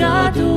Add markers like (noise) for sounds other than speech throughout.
God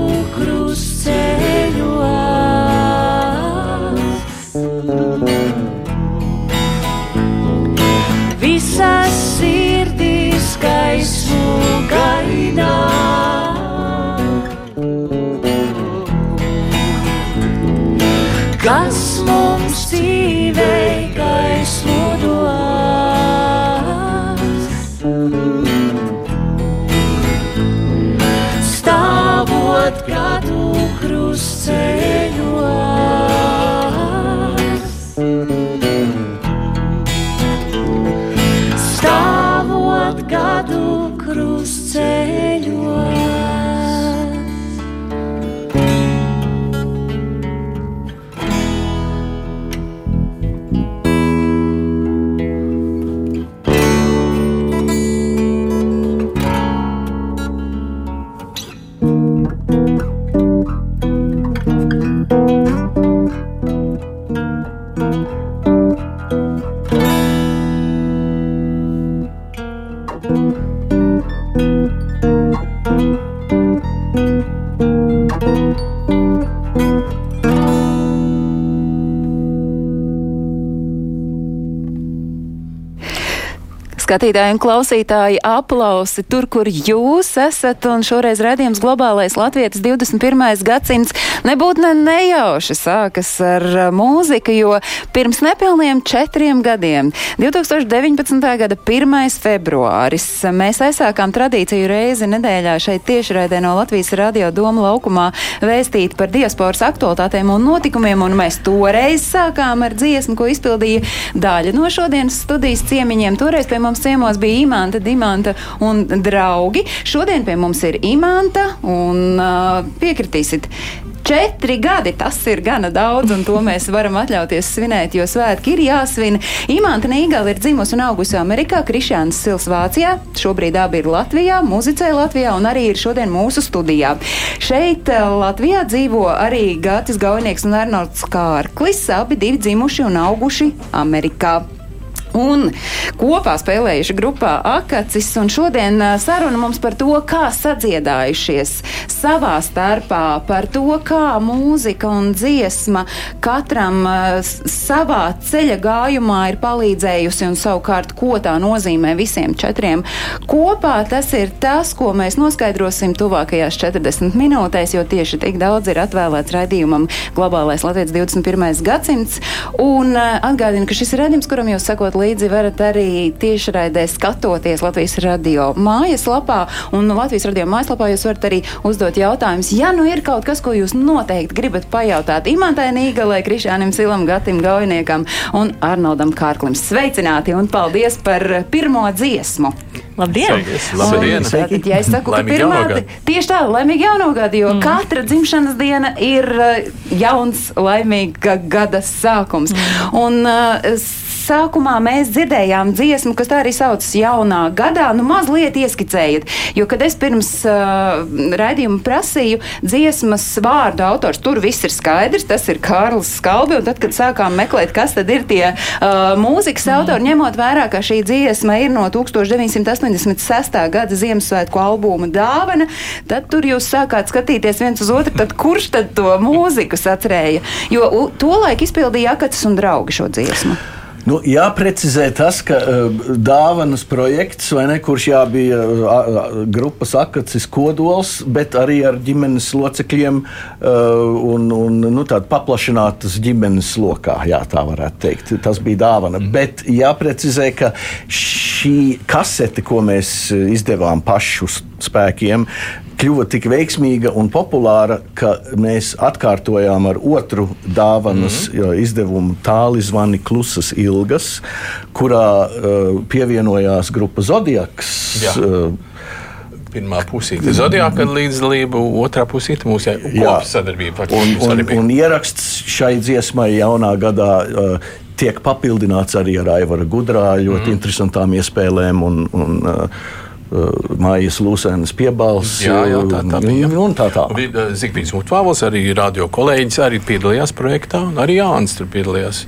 Skatītāji un klausītāji aplausi tur, kur jūs esat, un šoreiz redzījums globālais Latvijas 21. gadsimts nebūtu ne nejauši sākas ar uh, mūziku, jo pirms nepilniem četriem gadiem, 2019. gada 1. februāris, mēs aizsākām tradīciju reizi nedēļā šeit tiešraidē no Latvijas radio Doma laukumā vēstīt par diasporas aktualitātēm un notikumiem, un mēs toreiz sākām ar dziesmu, ko izpildīja daļa no šodienas studijas ciemiņiem. Toreiz pie mums ciemos bija Imanta, Dimanta un draugi. Šodien pie mums ir Imanta un uh, piekritīsit. Četri gadi tas ir gana daudz, un to mēs varam atļauties svinēt, jo svētki ir jāsvin. Imants Nīgala ir dzimusi un augusi Amerikā, Krišāns Sils Vācijā, šobrīd abi ir Latvijā, muzicē Latvijā un arī ir šodien mūsu studijā. Šeit Latvijā dzīvo arī Gatis Gaunieks un Arnolds Kārklis, abi divi dzimuši un auguši Amerikā un kopā spēlējuši grupā Akacis. Šodien saruna mums par to, kā sadziedājušies savā starpā, par to, kā mūzika un dziesma katram savā ceļa gājumā ir palīdzējusi un savukārt, ko tā nozīmē visiem četriem kopā. Tas ir tas, ko mēs noskaidrosim tuvākajās 40 minūtēs, jo tieši tik daudz ir atvēlēts raidījumam Globālais Latvijas 21. gadsimts. Un atgādinu, ka šis ir raidījums, kuram jūs sakot līdzi varat arī tiešraidē skatoties Latvijas radio mājaslapā. Un Latvijas radio mājaslapā jūs varat arī uzdot jautājumus. Ja nu ir kaut kas, ko jūs noteikti gribat pajautāt Imantai Nīgalai, Krišānam Silam, Gatim Gaujniekam un Arnoldam Kārklim. Sveicināti un paldies par pirmo dziesmu! Labdien! Labdien! Tātad, ja es saku, ka pirmā, tieši tā, laimīga jauno gadu, jo mm. katra dzimšanas diena ir jauns, laimīga gada sākums. Mm. Un, uh, sākumā mēs dzirdējām dziesmu, kas tā arī saucas jaunā gadā. Nu, mazliet ieskicējiet, jo, kad es pirms uh, raidījuma prasīju dziesmas vārdu autors, tur viss ir skaidrs, tas ir Kārlis Skalbi, tad, kad sākām meklēt, kas tad ir tie uh, mūzikas mm. autori, ņemot vērā, ka šī dziesma ir no 1986. gada Ziemassvētku albuma dāvana, tad tur jūs sākāt skatīties viens uz otru, tad kurš tad to mūziku sacerēja? Jo to laiku izpildīja Akatas un draugi šo dziesmu. Nu, jāprecizē tas, ka uh, dāvanas projekts, ne, kurš jā, bija uh, grupas akacis kodols, bet arī ar ģimenes locekļiem uh, un, un nu, paplašinātas ģimenes lokā, jā, tā varētu teikt. Tas bija dāvana. Mm. Bet jāprecizē, ka šī kasete, ko mēs izdevām pašu spēkiem, kļuva tik veiksmīga un populāra, ka mēs atkārtojām ar otru dāvanas mm -hmm. izdevumu tāli zvani klusas ilgas, kurā uh, pievienojās grupa Zodiaks. Jā. Uh, pirmā pusīte ir Zodiaka līdzdalība, otrā pusīte mūsu sadarbība. Un, un, un ieraksts šai dziesmai jaunā gadā uh, tiek papildināts arī ar Aivara Gudrā ļoti mm. interesantām iespējām. Un, un, uh, Mājas Lūsēnas piebals. Jā, jā, tā, tā bija. Un tā tā. Eh, Zikvīns Mutvāvals, arī radio kolēģis, arī piedalījās projektā, un arī Jānis tur piedalījās.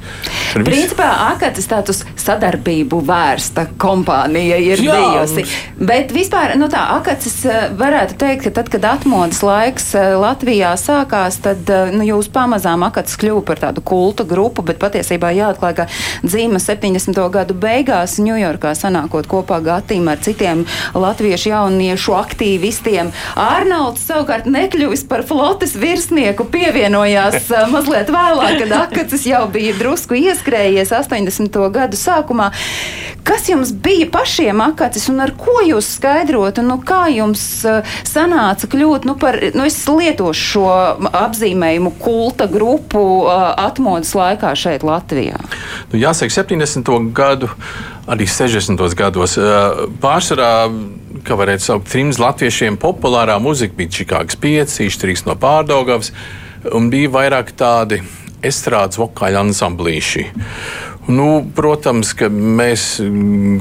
Tur Principā Akatas tātus sadarbību vērsta kompānija ir jā. bijusi. Bet vispār, nu tā, Akatas eh, varētu teikt, ka tad, kad atmodas laiks Latvijā sākās, tad nu, jūs pamazām Akatas kļuva par tādu kulta grupu, bet patiesībā jāatklāj, ka dzīve 70. gadu beigās Ņujorkā sanākot kopā Gatīm ar citiem latviešu jauniešu aktīvistiem. Arnolds savukārt nekļuvis par flotes virsnieku, pievienojās mazliet vēlāk, kad Akacis jau bija drusku ieskrējies 80. gadu sākumā. Kas jums bija pašiem akacis un ar ko jūs skaidrotu, nu, kā jums sanāca kļūt nu, par, nu, es lietošu šo apzīmējumu kulta grupu atmodas laikā šeit Latvijā? Nu, jāsaka, 70. gadu arī 60. gados. Pārsvarā, kā varētu saukt, trims latviešiem populārā muzika bija Čikāgas 5, Ištrīs no Pārdaugavas, un bija vairāk tādi estrādes vokāļu ansamblīši. Nu, protams, ka mēs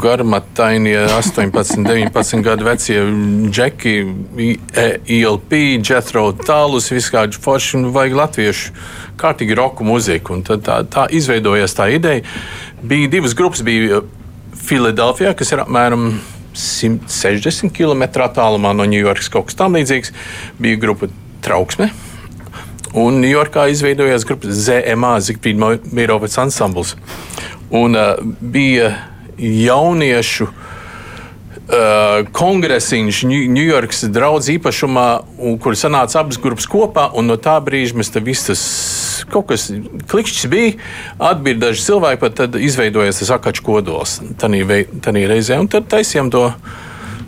garmatainie 18, 19 gadu vecie džeki, ILP, Jethro Tālus, viskādi forši un vajag latviešu kārtīgi roku muziku. Un tad tā, tā izveidojās tā ideja. Bija divas grupas, bija Filadelfijā, kas ir apmēram 160 km attālumā no Ņujorkas, kaut kas tamlīdzīgs, bija grupa Trauksme. Un Ņujorkā izveidojās grupa ZMA, Zigfrīda Mirovets ansambls. Un uh, bija jauniešu uh, kongresiņš Ņujorkas draugs īpašumā, un, kur sanāca abas grupas kopā. No tā brīža mēs te viss tas kaut kas klikšķis bija. Atbīra daži cilvēki, pat tad izveidojas tas akaču kodols tajā reizē, un tad taisījām to.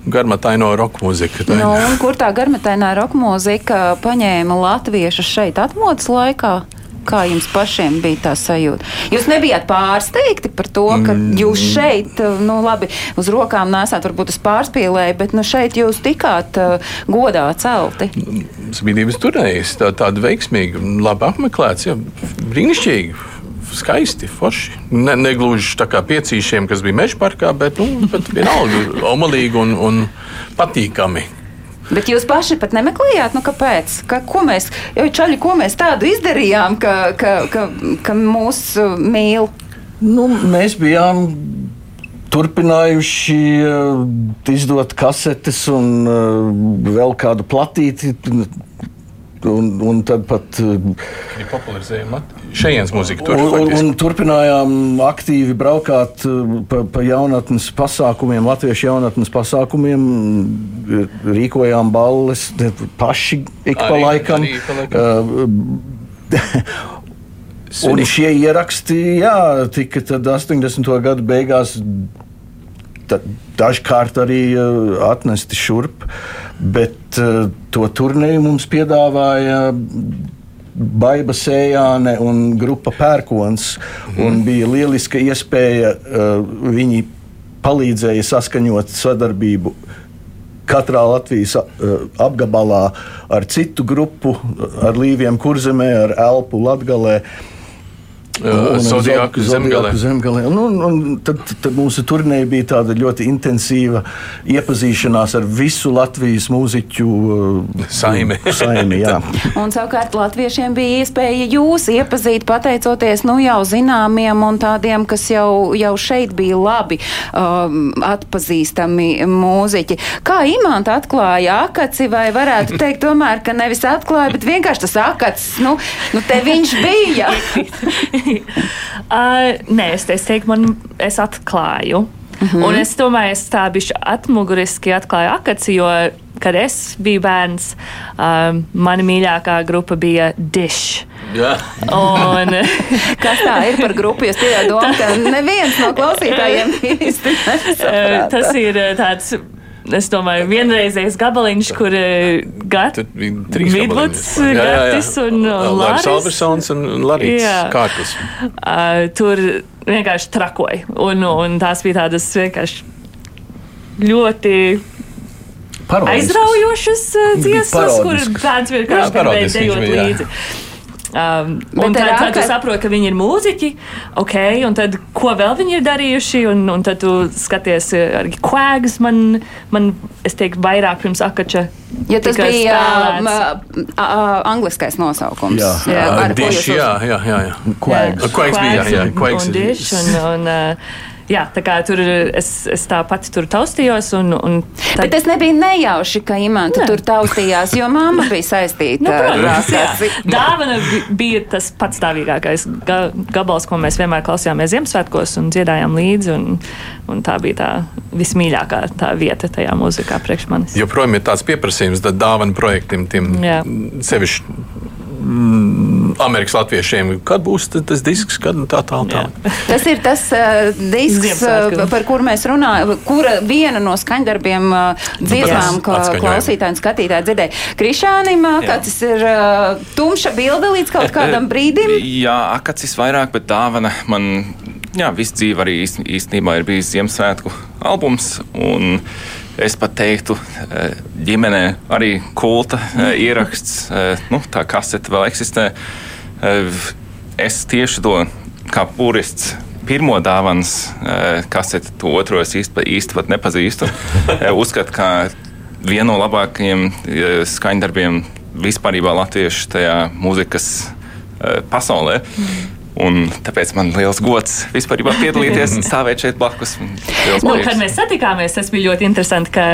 Garmataino roka mūzika. Nu, kur tā garmatainā roka mūzika paņēma latviešus šeit atmodas laikā? Kā jums pašiem bija tā sajūta? Jūs nebijāt pārsteigti par to, ka mm. jūs šeit, nu, labi, uz rokām nesat varbūt uz pārspīlēju, bet nu, šeit jūs tikāt uh, godā celti. Sabiedrības turnējas tā, tāda veiksmīga, labi apmeklēts, jā, brīnišķīgi. Skaisti, forši. Ne, negluži tā kā piecīšiem, kas bija meža parkā, bet, nu, bet vienalga, omalīgi un, un patīkami. Bet jūs paši pat nemeklējāt, nu, kāpēc? Ka, ko mēs, jau čaļi, ko mēs tādu izdarījām, ka, ka, ka, ka mūs uh, mīl? Nu, mēs bijām turpinājuši uh, izdot kasetes un uh, vēl kādu platīti. Un, un tad pat uh, popularizējām šejienes mūziku. Tur, un, un, turpinājām aktīvi braukāt uh, pa, pa jaunatnes pasākumiem, latviešu jaunatnes pasākumiem, rīkojām balles paši ik pa laikam. Arī pa laikam. Uh, (laughs) Un šie ieraksti, jā, tika 80. gadu beigās dažkārt arī uh, atnesti šurp, bet uh, to turnīru mums piedāvāja Baiba Sējāne un grupa Pērkons. Mm. Bija lieliska iespēja. Uh, viņi palīdzēja saskaņot sadarbību katrā Latvijas apgabalā ar citu grupu, ar Līviem Kurzemē, ar Elpu Latgalē. Uh, Zodijāku zemgalē. zemgalē. Nu, un, un tad, tad mūsu turnīra bija tāda ļoti intensīva iepazīšanās ar visu Latvijas mūziķu uh, saimi. (laughs) saimi un savukārt latviešiem bija iespēja jūs iepazīt pateicoties nu, jau zināmiem un tādiem, kas jau, jau šeit bija labi um, atpazīstami mūziķi. Kā imanta atklāja akaci vai varētu teikt tomēr, ka nevis atklāja, bet vienkārši tas akacis, nu, nu te viņš bija. (laughs) (laughs) uh, nē, es, es teiktu, man es atklāju. Mm -hmm. Un es domāju, es tā bišķi atmuguriski atklāju akaci, jo, kad es biju bērns, um, mana mīļākā grupa bija Dish. Jā. Un, (laughs) kas tā ir par grupu? Es tikai domāju, ka neviens no klausītājiem (laughs) īsti nesaprāt. Tas ir tāds es domāju, vienreizējs gabaliņš, kur eh, Vidvuds, Gatis un Lāris Albersons un Larīts Kārtas. Uh, tur vienkārši trakoja. Un, un tās bija tādas vienkārši ļoti Parodiskas. aizraujošas dziesmas, kuras bērns vienkārši gribēja dejot līdzi. Jā. Um, un tad, tad tu saproti, ka viņi ir mūziķi, ok, un tad ko vēl viņi ir darījuši, un, un tad tu skaties, eh, arī kvēgs man, man, es teiktu, vairāk pirms akača. Ja tas bija um, uh, uh, angliskais nosaukums. Jā, jā, uh, dish, jā, jā, jā, jā. Kvēgs. Kvēgs bija, jā, jā, kvēgs. Un, un, un, uh, jā, tā kā tur es, es tā pati tur taustījos. Un, un tad... Bet tas nebija nejauši, ka Imants tur taustījās, jo mamma bija saistīta nu, protams, ar Dāvana bija tas pats stāvīgākais ga gabals, ko mēs vienmēr klausījāmies Ziemassvētkos un dziedājām līdzi. Un, un tā bija tā vismīļākā tā vieta tajā mūzikā priekš manis. Joprojām ir tāds pieprasījums dāvana projektiem, tiem sevišķi mm, Amerikas latviešiem, kad būs tas disks, kad tā tālāk. Tā. (laughs) Tas ir tas uh, disks, uh, par kuru mēs runājam, kura viena no skaņdarbiem uh, dziesmām, ko klausītāji un skatītāji dzirdēja. Krišānim Akacis ir uh, tumša bilde līdz kaut kādam (laughs) brīdim. Jā, Akacis vairāk, bet dāvana man. Jā, visu dzīvi arī īstenībā ir bijis Ziemassvētku albums. Un, uh, Es pat teiktu, eh, ģimenē arī kulta eh, ieraksts, eh, nu, tā kasete vēl eksistē. Es tieši to kā purists pirmo dāvanas kaseti, to otro es īsti, īsti nepazīstu. Uzskatu, ka vienu no labākajiem skaņdarbiem vispār latviešu tajā mūzikas pasaulē. Mm. Un tāpēc man ir liels gods vispār piedalīties un (laughs) stāvēt šeit blakus. Nu, kad mēs satikāmies, tas bija ļoti interesanti, ka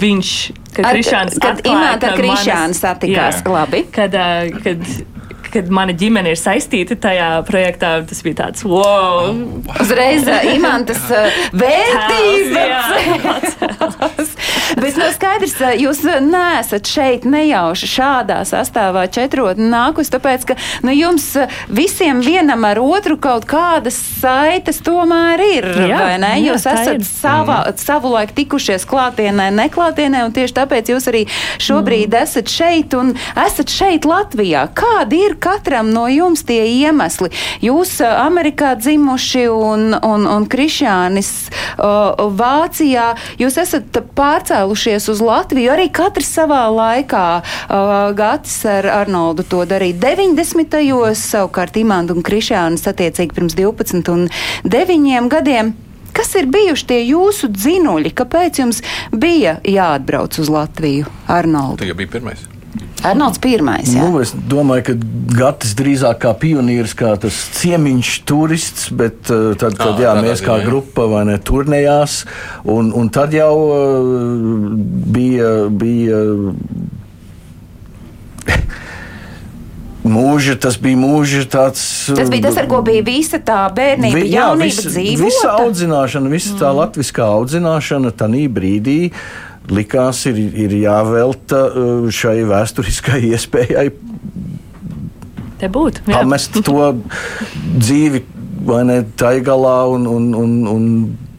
viņš, ka Krišāns, kad Imants Krišāns satikās, jā, labi. Kad, kad kad mana ģimene ir saistīta tajā projektā, tas bija tāds wow! Uzreiz imantas vērtības. (laughs) Bet no skaidrs, jūs neesat šeit nejauši šādā sastāvā četrotni nākus, tāpēc, ka nu, jums visiem vienam ar otru kaut kādas saites tomēr ir, jā, vai ne? Jūs jā, esat savā, mm. savulaik tikušies klātienē, neklātienē, un tieši tāpēc jūs arī šobrīd mm. esat šeit un esat šeit Latvijā. Kādi ir katram no jums tie iemesli? Jūs Amerikā dzimuši un, un, un Krišjānis uh, Vācijā, jūs esat pārcēlušies uz Latviju, arī katrs savā laikā. Uh, Gatis ar Arnoldu to darīja 90. gados, savukārt Imants un Krišjānis attiecīgi pirms 12 un 9 gadiem. Kas ir bijuši tie jūsu dzinuļi? Kāpēc jums bija jāatbrauc uz Latviju, Arnolds? Tu jau biji pirmais. Arnolds pirmais. Jā. Nu, es domāju, ka Gatis drīzāk kā pionieris, kā tas ciemiņš turists, bet uh, tad, kad jā, mēs kā grupa vai ne turnējās, un, un tad jau uh, bija. bija (laughs) Mūža, tas bija mūža tāds. Tas bija tas, ar ko bija visa tā bērnība, vi, jā, jaunība, visa, dzīvota. Visa audzināšana, visa tā mm. latviskā audzināšana tajā brīdī likās, ir, ir jāvelta uh, šai vēsturiskai (laughs) iespējai. Te būt. Jā. Pamest to dzīvi vai ne taigalā un, un, un, un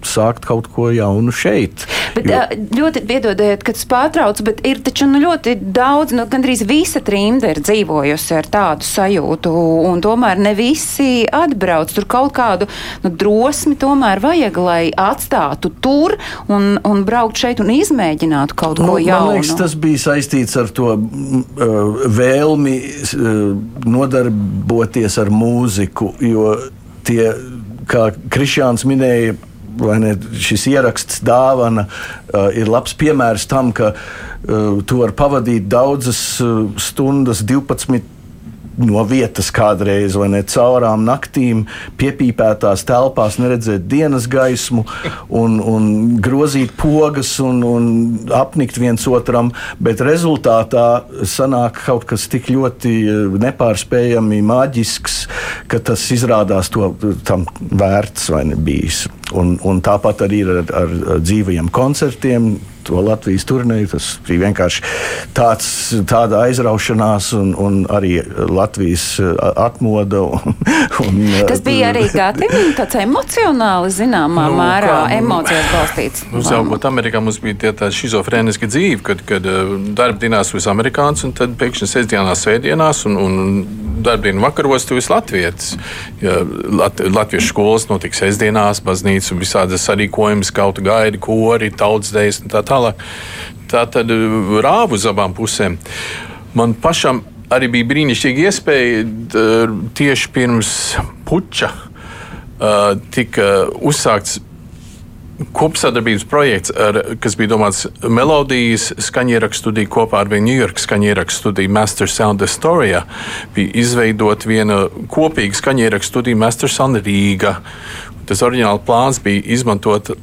sākt kaut ko jaunu šeit. Bet, jo... Ļoti piedodiet, kad es pārtraucu, bet ir taču nu, ļoti daudz, nu, gandrīz visa trimda ir dzīvojusi ar tādu sajūtu, un tomēr ne visi atbrauc. Tur kaut kādu nu, drosmi tomēr vajag, lai atstātu tur un, un braukt šeit un izmēģinātu kaut ko nu, jaunu. Man liekas, tas bija saistīts ar to uh, vēlmi uh, nodarboties ar mūziku, jo tie, kā Krišjāns minēja, ne, šis ieraksts dāvana uh, ir labs piemērs tam, ka uh, tu vari pavadīt daudzas uh, stundas, 12 no vietas kādreiz, vai ne caurām naktīm, piepīpētās telpās, neredzēt dienas gaismu, un, un grozīt pogas un, un apnikt viens otram, bet rezultātā sanāk kaut kas tik ļoti nepārspējami maģisks, ka tas izrādās to tam vērts vai ne bijis. Un, un tāpat arī ir ar, ar, dzīvajiem koncertiem to Latvijas turnīru. Tas bija vienkārši tāds, tāda aizraušanās un, un arī Latvijas atmoda. Un, (laughs) un, tas bija arī Gatim (laughs) tāds emocionāli zināmā nu, mērā kā, nu, emocijas balstīts. Uzaugot Amerikā mums bija tie tādi šizofrēniski dzīve, kad, kad darba dienās jūs amerikāns un tad pēkšņi sestdienās, svētdienās un, un darbdienu vakaros tu esi latvietis. Ja Lat, latviešu skolas notiks sestdienās, baznīcas un visādas sarīkojumas, kaut gaidi, kori, tautsdejas un tā tālāk tālāk. Tā tad uh, rāvu uz abām pusēm. Man pašam arī bija brīnišķīga iespēja tieši pirms puča uh, tika uzsākts kopsadarbības projekts, ar, kas bija domāts melodijas skaņierakstu studiju kopā ar New York skaņierakstu studiju Master Sound Astoria. Bija izveidot viena kopīga skaņierakstu studija Master Sound Rīga. Tas oriģināli plāns bija izmantot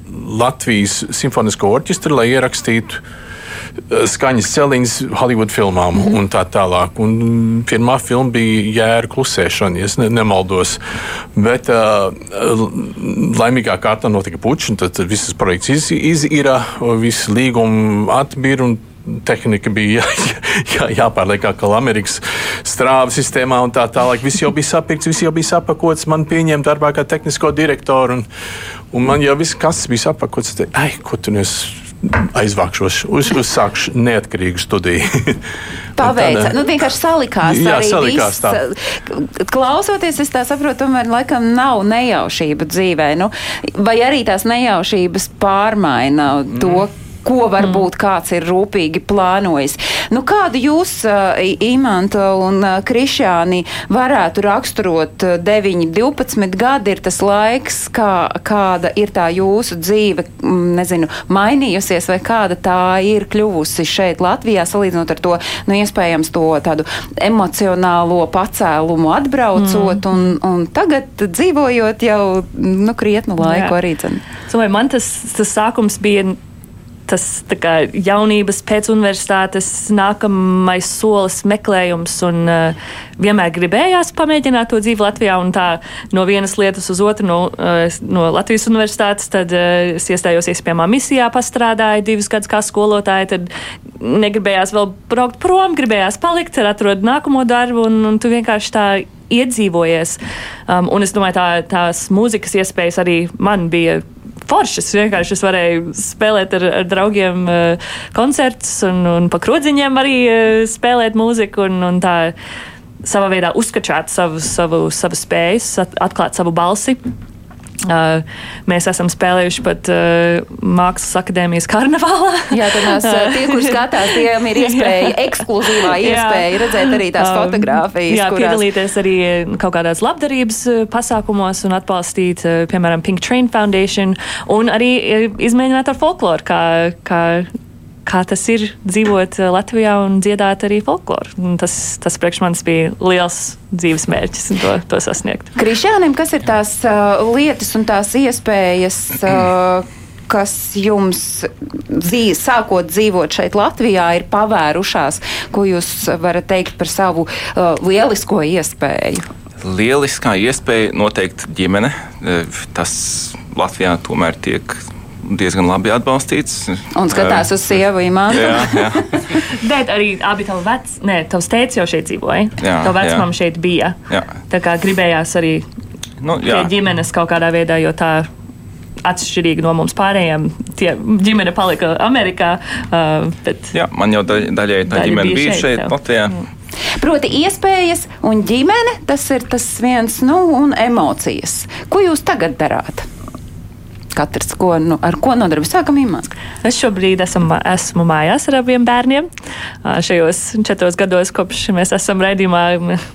Latvijas simfonisko orķestri, lai ierakstītu eh, skaņas celiņas Holivudas filmām mm -hmm. un tā tālāk. Un pirmā filma bija Jēra klusēšana, ja ne, nemaldos. Bet uh, laimīgā kārtā notika puķis, un tad visas projekts iz, izira, visi līgumi atbīra tehnika bija (laughs) jā, jā, jāpārliek atkal Amerikas strāvu sistēmā un tā tālāk. Viss jau bija sapirkts, viss jau bija sapakots. Man pieņēma darbā kā tehnisko direktoru, un, un man jau viss kas bija sapakots. Te, Ai, ko tu nes? aizvākšos, uz, uzsākšu neatkarīgu studiju. (laughs) Paveica, nu vienkārši salikās. Jā, salikās tā. Klausoties, es tā saprotu, tomēr laikam nav nejaušība dzīvē, nu, vai arī tās nejaušības pārmaina mm. to, ko varbūt kāds ir rūpīgi plānojis. Nu, kādu jūs, uh, Imanta un uh, Krišāni, varētu raksturot 9, 12 gadi ir tas laiks, kā, kāda ir tā jūsu dzīve, mm, nezinu, mainījusies vai kāda tā ir kļuvusi šeit Latvijā, salīdzinot ar to, nu, iespējams, to tādu emocionālo pacēlumu atbraucot mm. un, un tagad dzīvojot jau, nu, krietnu laiku Jā. arī. Dzen. So, man tas, tas sākums bija tas kā, jaunības pēc universitātes nākamais solis, meklējums. Un, uh, vienmēr gribējās pamēģināt to dzīvi Latvijā. Tā, no vienas lietas uz otru, no, uh, no Latvijas universitātes, tad uh, es iestājos iespējamā misijā, pastrādāju divus gadus kā skolotāja. Tad negribējās vēl braukt prom, gribējās palikt, atrast nākamo darbu, un, un tu vienkārši tā iedzīvojies. Um, un es domāju, tā, tās mūzikas iespējas arī man bija foršas. Vienkārši es varēju spēlēt ar, ar draugiem uh, koncertus un, un pa krodziņiem arī uh, spēlēt mūziku. Un, un tā savā veidā uzskačāt savu, savu, savu spējas, atklāt savu balsi. Uh, mēs esam spēlējuši pat uh, Mākslas akadēmijas karnevālā. (laughs) Jā, tad mēs, tie, kurš skatās, tiem ir (laughs) iespēja, ekskluzīvā iespēja jā. redzēt arī tās fotogrāfijas. Jā, kurās... piedalīties arī kaut kādās labdarības pasākumos un atbalstīt, piemēram, Pink Train Foundation un arī izmēģināt ar folkloru, kā, kā kā tas ir dzīvot eh, Latvijā un dziedāt arī folkloru. Tas, tas priekš manis bija liels dzīves mērķis to, to sasniegt. Krišānam, kas ir tās uh, lietas un tās iespējas? Uh, kas jums dzīv, sākot dzīvot šeit Latvijā, ir pavērušās, ko jūs varat teikt par savu uh, lielisko iespēju? Lieliskā iespēja noteikti ģimene. Tas Latvijā tomēr tiek diezgan labi atbalstīts. Un skatās uz sievu imānu. jā, jā. (laughs) Bet arī abi tavi veci, nē, tavs tēvs jau šeit dzīvoja. Jā, Tavu vecmāmu šeit bija. Jā. Tā kā gribējās arī nu, jā. pie ģimenes kaut kādā veidā, jo tā atšķirīgi no mums pārējiem. Tie ģimene palika Amerikā. Uh, bet... Jā, man jau daļai tā daļa ģimene bija šeit, šeit Latvijā. Mm. Proti, iespējas un ģimene tas ir tas viens, nu, un emocijas. Ko jūs tagad darāt? Katrs, ko, nu, ar ko nodarbojas, sākam imants. Es šobrīd esmu, esmu mājās ar abiem bērniem. Šajos četros gados, kopš mēs esam raidījumā,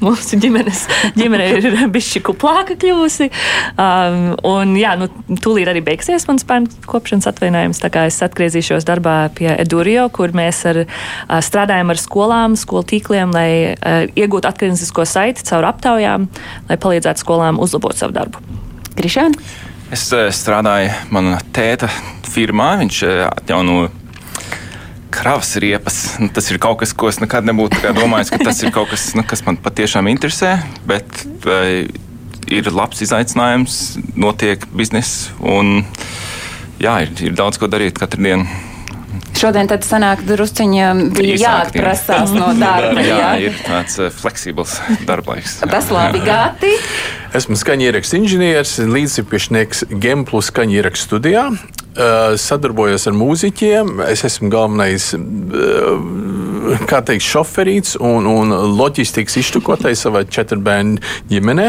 mūsu ģimenes, ģimene ir (laughs) bišķi kuplāka kļūsi. Um, un, jā, nu, tūlīt arī beigsies mans bērnu kopšanas atvainājums, tā kā es atgriezīšos darbā pie Edurio, kur mēs ar, strādājam ar skolām, skolu tīkliem, lai iegūtu atgrieznisko saiti caur aptaujām, lai palīdzētu skolām uzlabot savu darbu. Krišāna? Es eh, strādāju manā tēta firmā. Viņš eh, atjauno kravas riepas. Nu, tas ir kaut kas, ko es nekad nebūtu domājis, ka tas ir kaut kas, nu, kas man patiešām interesē. Bet uh, ir labs izaicinājums, notiek biznesa un jā, ir, ir daudz ko darīt katru dienu. Šodien tad sanāk drusciņa bija jāatprasās no (laughs) darba. jā, jā, ir tāds uh, fleksibls darblaiks. Tas labi gāti. Esmu skaņierakstu inženieris, līdzcīpiešnieks Gemplus skaņierakstu studijā. Uh, sadarbojos ar mūziķiem. Es esmu galvenais uh, kā teikt, šoferīts un, un loģistikas iztukotājs savā četru bērnu ģimenē.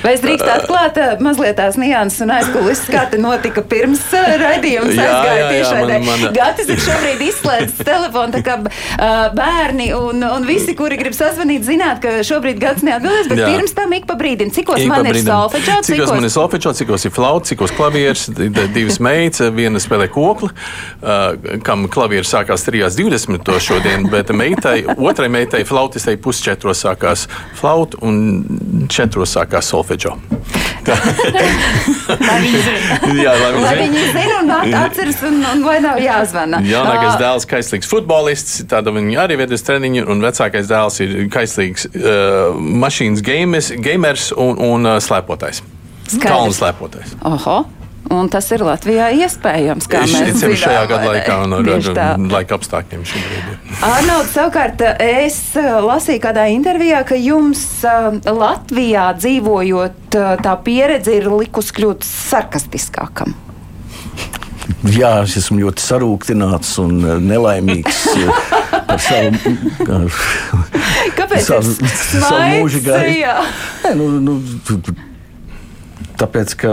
Vai es drīkstu atklāt uh, mazliet tās nianses un aizkulisēs, kā tas notika pirms raidījuma aizgāja tiešraidē? Man... Gatis ir šobrīd izslēdzis telefonu, tā kā bērni un, un visi, kuri grib sazvanīt, zināt, ka šobrīd gads neatbildēs, bet jā. pirms tam ik pa brīdim, cikos ik man brīdim. ir solfečo, cikos, cikos man ir solfečo, cikos ir flauts, cikos klavieris, divas meitas viena spēlē kokli, uh, kam klavieris sākās 3.20. šodien, (laughs) bet meitai, otrai meitai, flautistai pusčetros sākās flauta un četros sākās solfeģo. (laughs) viņi. (laughs) Jā, viņi, lai viņi zina un nāk atceras un, un vai nav jāzvana. Jaunākais uh, dēls kaislīgs futbolists, tāda viņa arī ved uz treniņu, un vecākais dēls ir kaislīgs uh, mašīnas gamers, gamers un, un uh, slēpotais. Kalnu slēpotais. Oho. Un tas ir Latvijā iespējams. Kā mēs zinām, šajā gada laikā un ar, laika apstākļiem šobrīd. Arnolds, savukārt, es uh, lasīju kādā intervijā, ka jums uh, Latvijā dzīvojot, uh, tā pieredze ir likus kļūt sarkastiskākam. Jā, es esmu ļoti sarūktināts un nelaimīgs par savu, (laughs) Kāpēc savu, savu mūžu gāju. Nu, nu, Tāpēc, ka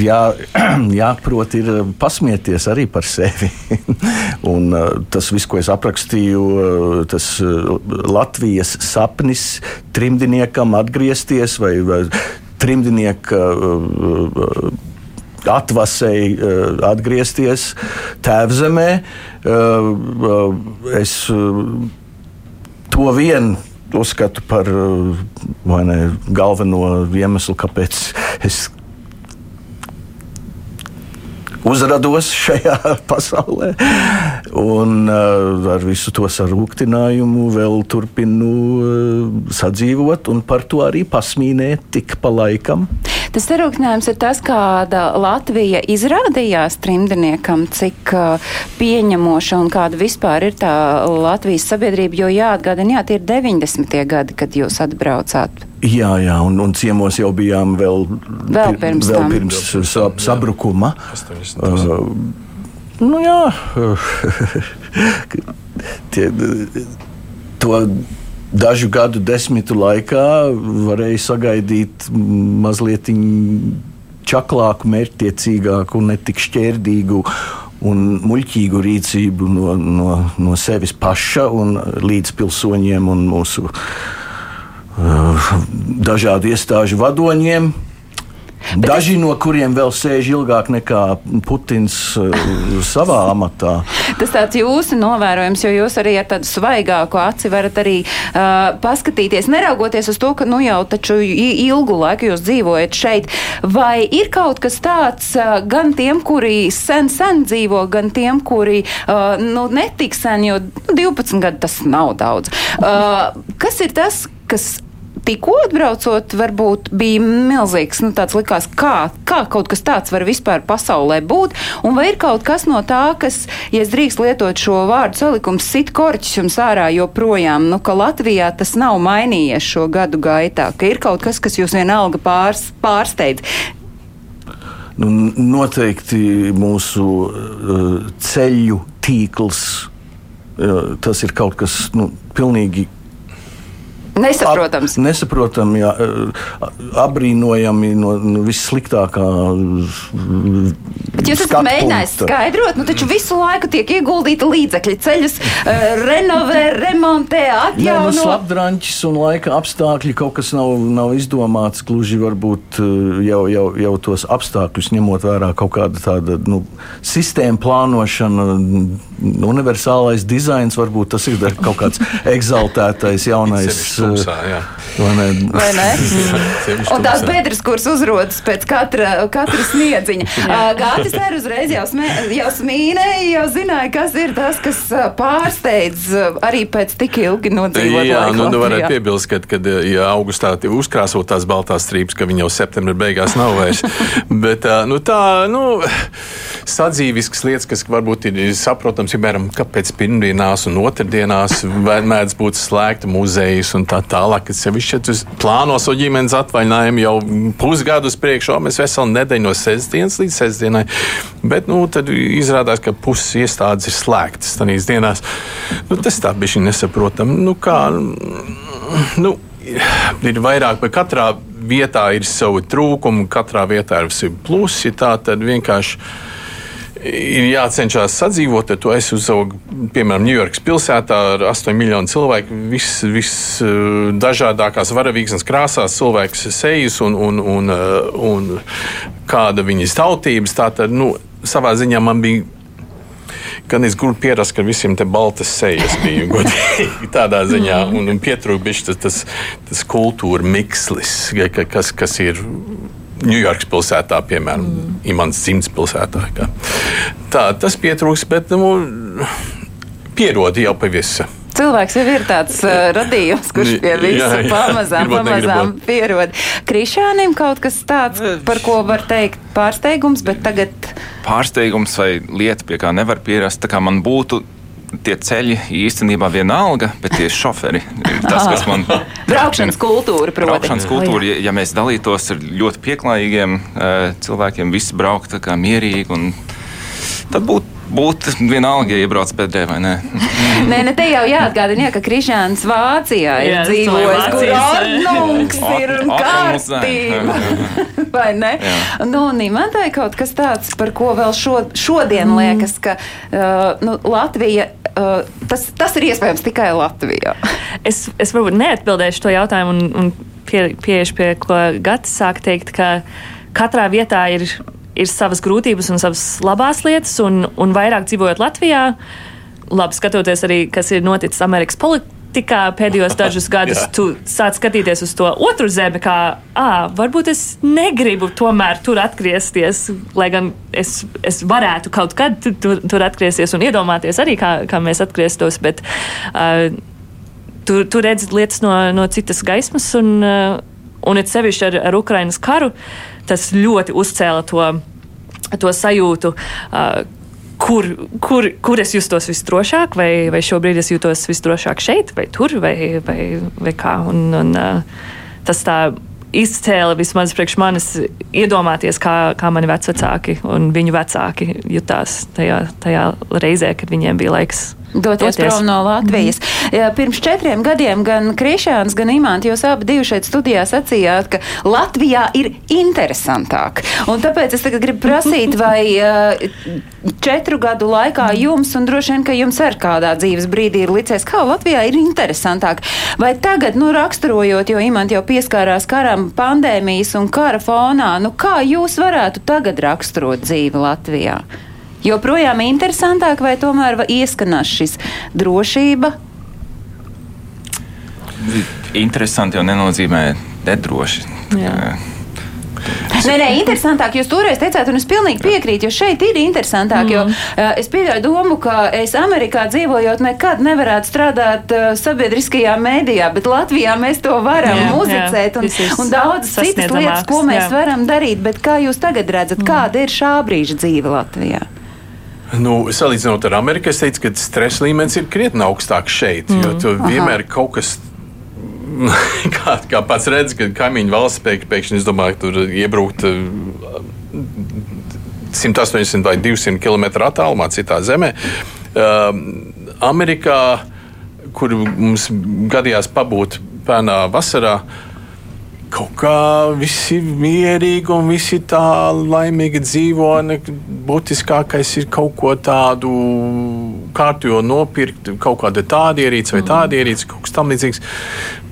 jā, (clears throat) jāprot ir eh, pasmieties arī par sevi. (laughs) un, uh, tas viss, ko es aprakstīju, uh, tas Latvijas sapnis trimdiniekam atgriezties vai, vai trimdinieka atvasēji atgriezties tēvzemē. Es to vienu uzskatu par ne, galveno iemeslu, kāpēc es uzrados šajā (laughs) pasaulē. Un uh, ar visu to sarūktinājumu vēl turpinu uh, sadzīvot un par to arī pasmīnēt tik pa laikam. Tas sarūktinājums ir tas, kāda Latvija izrādījās trimdiniekam, cik uh, pieņemoša un kāda vispār ir tā Latvijas sabiedrība, jo jāatgādina, jā, tie ir 90. gadi, kad jūs atbraucāt. Jā, jā, un, un ciemos jau bijām vēl, vēl pirms, vēl pirms sab, sabrukuma. Uh, nu jā, (laughs) tie, to dažu gadu desmitu laikā varēja sagaidīt mazliet čaklāku, mērķtiecīgāku un netik šķērdīgu un muļķīgu rīcību no, no, no sevis paša un līdz pilsoņiem un mūsu uh, dažādu iestāžu vadoņiem. Bet Daži no kuriem vēl sēž ilgāk nekā Putins uh, savā (laughs) amatā. Tas tāds jūsu novērojums, jo jūs arī ar tādu svaigāku aci varat arī uh, paskatīties, neraugoties uz to, ka nu jau taču ilgu laiku jūs dzīvojat šeit. Vai ir kaut kas tāds uh, gan tiem, kuri sen, sen dzīvo, gan tiem, kuri uh, nu, netik sen, jo 12 gadi tas nav daudz. Uh, kas ir tas, kas tikko atbraucot, varbūt bija milzīgs, nu, tāds likās, kā, kā kaut kas tāds var vispār pasaulē būt, un vai ir kaut kas no tā, kas, ja es drīkst lietot šo vārdu salikumu, sit korķis jums ārā joprojām, nu, ka Latvijā tas nav mainījies šo gadu gaitā, ka ir kaut kas, kas jūs vienalga pārs, pārsteidz. Nu, noteikti mūsu uh, ceļu tīkls, uh, tas ir kaut kas nu, pilnīgi Nesaprotams. Ab, nesaprotami, jā, apbrīnojami no, no vissliktākā. Bet jūs esat mēģinājis skaidrot, nu taču visu laiku tiek ieguldīta līdzekļi, ceļus renovē, remontē, atjauno. Nē, nu, slapdranķis un laika apstākļi kaut kas nav, nav izdomāts, gluži varbūt jau, jau, jau tos apstākļus ņemot vērā kaut kāda tāda nu, sistēma plānošana, universālais dizains, varbūt tas ir kaut kāds (laughs) egzaltētais jaunais tumsā, jā. Vai ne? Vai ne? (laughs) un tās bedres, kuras uzrodas pēc katra, katra sniedziņa. (laughs) Gātis arī uzreiz jau, smē, jau smīnēja, jau zināja, kas ir tas, kas pārsteidz arī pēc tik ilgi nodzīvot. Jā, nu, nu varētu piebilst, ka, kad ja augustā uzkrāsot tās baltās strīpas, ka viņi jau septembrī beigās nav vairs. (laughs) Bet nu, tā, nu, sadzīviskas lietas, kas varbūt ir saprotams, piemēram, kāpēc pirmdienās un otrdienās mēdz būt slēgta muzejus un tā tālāk. Es sevišķi ja plāno savu ģimenes atvaļinājumu jau pusgadu uz priekšu, mēs veselu nedēļu no sestdienas līdz sestdienai. Bet nu, tad izrādās, ka puses iestādes ir slēgtas tajās dienās. Nu, tas tā bija nesaprotami. Nu, kā, nu, ir vairāk, bet katrā vietā ir savi trūkumi, katrā vietā ir savi plusi. Tā tad vienkārši ir jācenšas sadzīvot ar to. Es uzaugu, piemēram, Ņujorkas pilsētā ar 8 miljonu cilvēku, visdažādākās vis, varavīgas krāsās, cilvēks sejas un, un, un, un kāda viņas tautības. Tātad, nu, savā ziņā man bija gan es gribu pierast, ka visiem te baltas sejas bija (laughs) godīgi tādā ziņā, un, un pietrūkst tas, tas, tas kultūra mikslis, kas, kas ir Ņujorkas pilsētā, piemēram, mm. Imants Cimds pilsētā. Kā. Tā, tas pietrūks, bet nu, pierodi jau pie visa. Cilvēks jau ir tāds uh, radījums, kurš pie visa jā, jā. pamazām, pamazām pierod. Krišānim kaut kas tāds, par ko var teikt pārsteigums, bet tagad. Pārsteigums vai lieta, pie kā nevar pierast, tā kā man būtu tie ceļi īstenībā vienalga, bet tie šoferi ir tas, kas man. (laughs) Braukšanas kultūra, protams. Braukšanas kultūra, ja, ja mēs dalītos ar ļoti pieklājīgiem uh, cilvēkiem, visi brauktu mierīgi, tad būtu būt vienalga, ja iebrauc bedrē vai (laughs) nē. nē, ne te jau jāatgādina, ja, ka Krišāns Vācijā ir jā, dzīvojis, kur ordnungs ir un kārtība. (laughs) vai ne? Jā. Nu, man tā ir kaut kas tāds, par ko vēl šo, šodien mm. liekas, ka uh, nu, Latvija. Uh, tas, tas ir iespējams tikai Latvijā. (laughs) es, es varbūt neatbildēšu to jautājumu un, un pie, pieešu pie ko Gatis sāk teikt, ka katrā vietā ir ir savas grūtības un savas labās lietas, un, un vairāk dzīvojot Latvijā, labi skatoties arī, kas ir noticis Amerikas politikā pēdējos (laughs) dažus gadus tu sāc skatīties uz to otru zemi, kā, ah, varbūt es negribu tomēr tur atgriezties, lai gan es, es varētu kaut kad tur, tur atgriezties un iedomāties arī, kā, kā mēs atgrieztos, bet uh, tu, tu redzi lietas no, no citas gaismas un, uh, un it sevišķi ar, ar Ukrainas karu, tas ļoti uzcēla to, to sajūtu, uh, kur, kur, kur es justos visdrošāk, vai, vai šobrīd es jūtos visdrošāk šeit, vai tur, vai, vai, vai kā. Un, un, tas tā izcēla vismaz priekš manis iedomāties, kā, kā mani vecāki un viņu vecāki jutās tajā, tajā reizē, kad viņiem bija laiks doties, doties. prom no Latvijas. Mm. Ja, pirms četriem gadiem gan Krišāns, gan Imants, jūs abi divi šeit studijā sacījāt, ka Latvijā ir interesantāk. Un tāpēc es tagad gribu prasīt, (laughs) vai četru gadu laikā jums, un droši vien, ka jums ar kādā dzīves brīdī ir licies, kā Latvijā ir interesantāk. Vai tagad, nu, raksturojot, jo Imants jau pieskārās karam, pandēmijas un kara fonā, nu, kā jūs varētu tagad raksturot dzīvi Latvijā? Joprojām interesantāk, vai tomēr ieskanās šis drošība? Interesanti jau nenozīmē nedroši. Jā. Nē, nē, interesantāk. Jūs toreiz teicāt, un es pilnīgi piekrītu, jo šeit ir interesantāk. Mm. Jo, uh, es pieļauju domu, ka es Amerikā dzīvojot, nekad nevarētu strādāt uh, sabiedriskajā mēdījā, bet Latvijā mēs to varam jā, muzicēt jā, un, un daudzas citas lietas, ko mēs jā. varam darīt. Bet kā jūs tagad redzat, mm. kāda ir šā brīža dzīve Latvijā? Nu, salīdzinot ar Ameriku, es teicu, ka stresa līmenis ir krietni augstāks šeit. Mm. Jo tur vienmēr ir kaut kas. (laughs) Kā, kā pats redz, kad kaimiņu valsts pēk, pēkšņi domāju, tur iebrukt 180 uh, vai 200 km attālumā, citā zemē. Um, Amerikā, kur mums gadījās pabūt pēnā vasarā, uh, kaut kā visi mierīgi un visi tā laimīgi dzīvo. Būtiskākais ir kaut ko tādu kārtīgi nopirkt, kaut kāda tāda ierīce vai tāda ierīce, kaut kas tamlīdzīgs.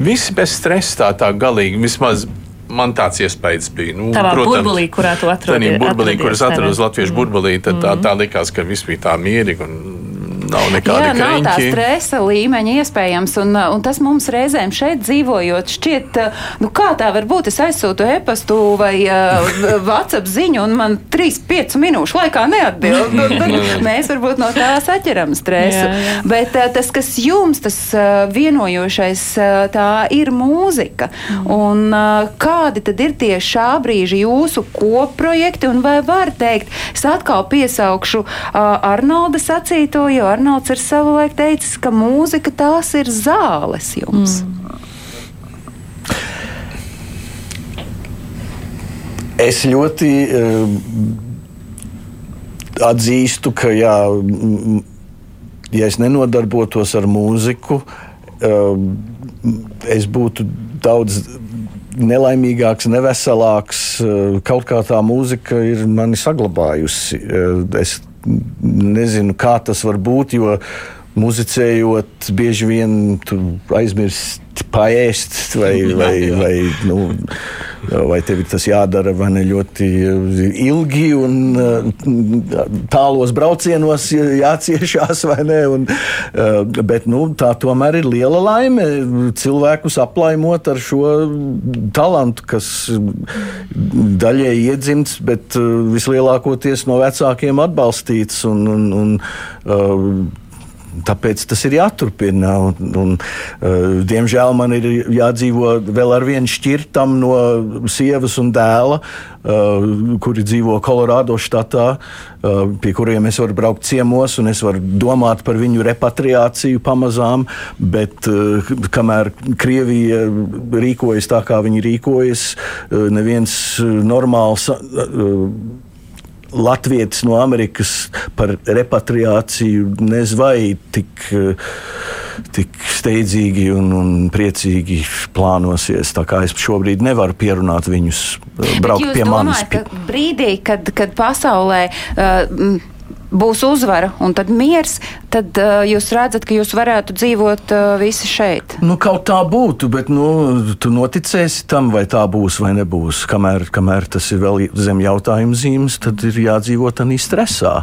Visi bez stresa tā, tā galīgi. Vismaz man tāds iespējas bija. Nu, Tavā protams, burbulī, kurā tu atrodi, burbulī, kuras atradu uz latviešu mm. burbulī, tad tā, tā mhm. likās, ka viss bija tā mierīgi un nav nekāda Jā, nav tā stresa līmeņa iespējams. Un, un tas mums reizēm šeit dzīvojot šķiet, nu kā tā var būt? Es aizsūtu e-pastu vai uh, (laughs) WhatsApp ziņu un man 3-5 minūšu laikā neatbild. (laughs) Un, un mēs varbūt no tā saķeram stresu. Jā, jā. Bet uh, tas, kas jums, tas uh, vienojošais, uh, tā ir mūzika. Mm. Un uh, kādi tad ir tie šā brīža jūsu koprojekti un vai var teikt, es atkal piesaukšu uh, Arnolda sacīto, jo Arnolds ir savulaik teicis, ka mūzika tās ir zāles jums. Mm. Es ļoti uh, atzīstu, ka, jā, ja es nenodarbotos ar mūziku, uh, es būtu daudz nelaimīgāks, neveselāks. Uh, kaut kā tā mūzika ir mani saglabājusi. Es nezinu, kā tas var būt, jo muzicējot, bieži vien aizmirst paēst, vai, vai, (laughs) vai, nu, vai tev tas jādara ne ļoti ilgi un tālos braucienos jāciešās, vai ne? Un, bet nu, tā tomēr ir liela laime cilvēkus aplaimot ar šo talantu, kas daļēji iedzimts, bet vislielākoties no vecākiem atbalstīts. Un, un, un, Tāpēc tas ir jāturpina. Un, un, uh, diemžēl man ir jādzīvo vēl ar vienu šķirtam no sievas un dēla, uh, kuri dzīvo Kolorādo štatā, uh, pie kuriem es varu braukt ciemos un es varu domāt par viņu repatriāciju pamazām. Bet uh, kamēr Krievija rīkojas tā, kā viņi rīkojas, uh, neviens normāls. Uh, Latvijas no Amerikas par repatriāciju nezvai tik, tik steidzīgi un, un priecīgi plānosies. Tā kā es šobrīd nevaru pierunāt viņus braukt pie domājat, manis. Brīdī, kad, kad pasaulē. Uh, būs uzvara un tad miers, tad uh, jūs redzat, ka jūs varētu dzīvot uh, visi šeit? Nu, kaut tā būtu, bet nu, tu noticēsi tam, vai tā būs vai nebūs. Kamēr, kamēr tas ir vēl zem jautājuma zīmes, tad ir jādzīvot tādā stresā.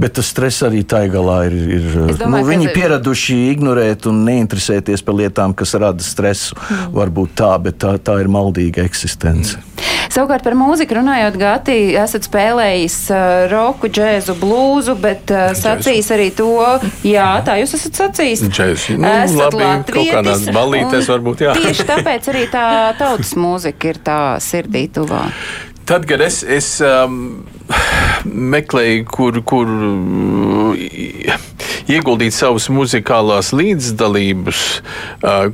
Bet tas stress arī tā galā ir. ir domāju, nu, viņi ir pieraduši ignorēt un neinteresēties par lietām, kas rada stresu. Mm. Varbūt tā, bet tā, tā ir maldīga eksistence. Mm. Savukārt par mūziku runājot, Gati, esat spēlējis uh, roku, džēzu, blūzu, bet uh, sacījis arī to, jā, tā jūs esat sacījis. Džēzus, nu, esat labi, kaut kādās balītēs varbūt, jā. Tieši tāpēc arī tā tautas (laughs) mūzika ir tā sirdī tuvā. Tad, kad es, es um, meklēju, kur, kur ieguldīt savus muzikālās līdzdalības.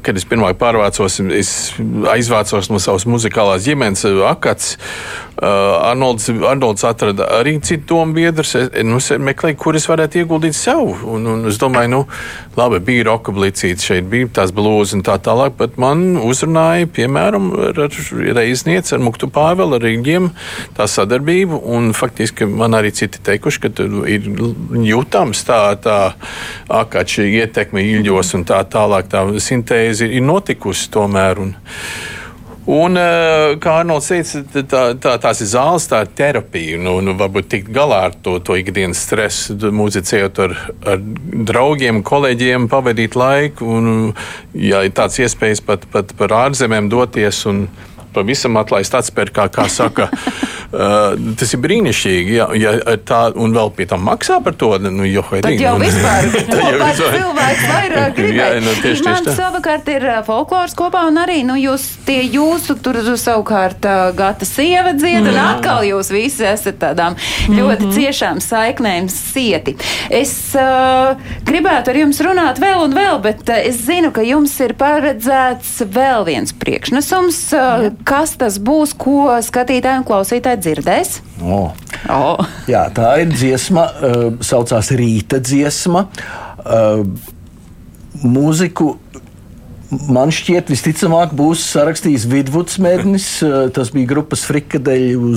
Kad es pirmā pārvācos, es aizvācos no savas muzikālās ģimenes, akats. Arnolds, Arnolds atrada arī citu domu biedrus. Es nu, meklēju, kur es varētu ieguldīt sev. Un, un es domāju, nu, labi, bija roka blicīts, šeit bija tās blūzas un tā tālāk, bet man uzrunāja, piemēram, ar, ar Muktu Pāvelu, ar Rīgiem, tā sadarbība. Un faktiski man arī citi teikuši, ka ir jūtams tā, tā akača ietekme īļos un tā tālāk. Tā sintēze ir notikusi tomēr. Un, Un, eh, kā Arnolds teica, tā, tā, tās ir zāles, tā ir terapija. Nu, nu, varbūt tikt galā ar to, to ikdienas stresu, muzicējot ar, ar draugiem, kolēģiem, pavadīt laiku. Un, ja ir tāds iespējas pat, pat par ārzemēm doties un pavisam atlaist atspērt, kā, kā saka. Uh, tas ir brīnišķīgi. Ja, ja tā, un vēl pie tam maksā par to, nu, jo (laughs) Tad jau nu, vispār, cilvēks vairāk gribēja. Nu, tieši, Man tieši savukārt ir folklors kopā, un arī, nu, jūs tie jūsu tur savukārt uh, gata sieva dzied, un atkal jūs visi esat tādām ļoti mm -hmm. ciešām saiknēm sieti. Es uh, gribētu ar jums runāt vēl un vēl, bet uh, es zinu, ka jums ir paredzēts vēl viens priekšnesums. Uh, kas tas būs, ko skatītāji un klausītāji dzirdēs? Oh. Oh. Jā, tā ir dziesma, uh, saucās Rīta dziesma. Uh, mūziku man šķiet, visticamāk, būs sarakstījis Vidvuds Mēdnis. Uh, tas bija grupas frikadeļu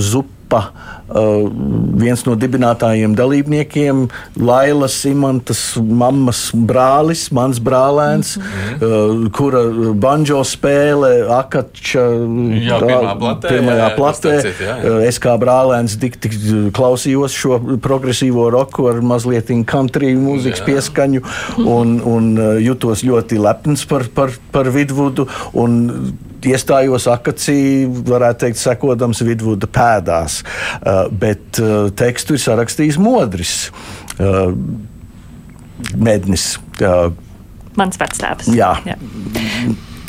zupa Uh, viens no dibinātājiem dalībniekiem, Lailas Simantas mammas brālis, mans brālēns, mm -hmm. uh, kura banjo spēle Akača jā, tā, platē, pirmajā jā, platē. Cit, jā, jā. Uh, es kā brālēns tik, tik klausījos šo progresīvo roku ar mazliet country mūzikas jā. pieskaņu un, un jutos ļoti lepns par, par, par Vidvudu. Un, iestājos akacī, varētu teikt, sekodams Vidvuda pēdās. Uh, bet uh, tekstu ir sarakstījis Modris. Uh, Mednis. Mans vectēvs. Jā. jā.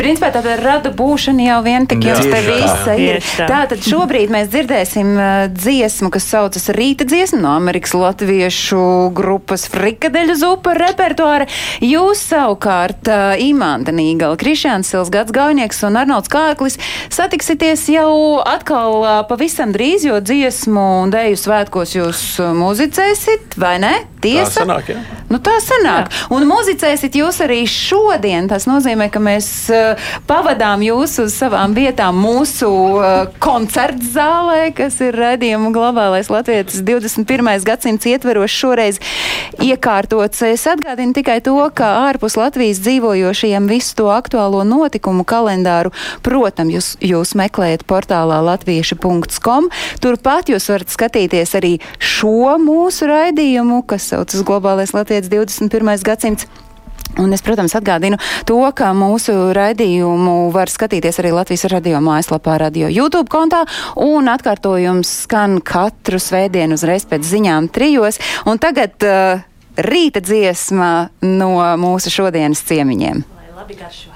Principā tā rada būšana jau vien tik jums te visa ir. Tātad šobrīd mēs dzirdēsim uh, dziesmu, kas saucas Rīta dziesma no Amerikas latviešu grupas Frikadeļu zupa repertuāra. Jūs savukārt uh, Imanta Nīgala, Krišāns Sils gads gaunieks un Arnolds Kārklis satiksities jau atkal uh, pavisam drīz, jo dziesmu un dēju svētkos jūs muzicēsit, vai ne? Tiesa? Tā sanāk, jā. Nu, tā sanāk. Jā. Un muzicēsit jūs arī šodien. Tas nozīmē, ka mēs pavadām jūs uz savām vietām mūsu uh, koncerta zālē, kas ir redzējuma globālais Latvijas 21. gadsimts ietverošs šoreiz iekārtots. Es atgādinu tikai to, ka ārpus Latvijas dzīvojošajiem visu to aktuālo notikumu kalendāru, protams, jūs, jūs meklējat portālā latvieši.com. Turpat jūs varat skatīties arī šo mūsu raidījumu, kas saucas Globālais Latvijas 21. gadsimts. Un es, protams, atgādinu to, ka mūsu raidījumu var skatīties arī Latvijas radio mājaslapā, radio YouTube kontā, un atkārtojums skan katru svētdienu uzreiz pēc ziņām trijos. Un tagad uh, rīta dziesma no mūsu šodienas ciemiņiem. Lai labi garšo!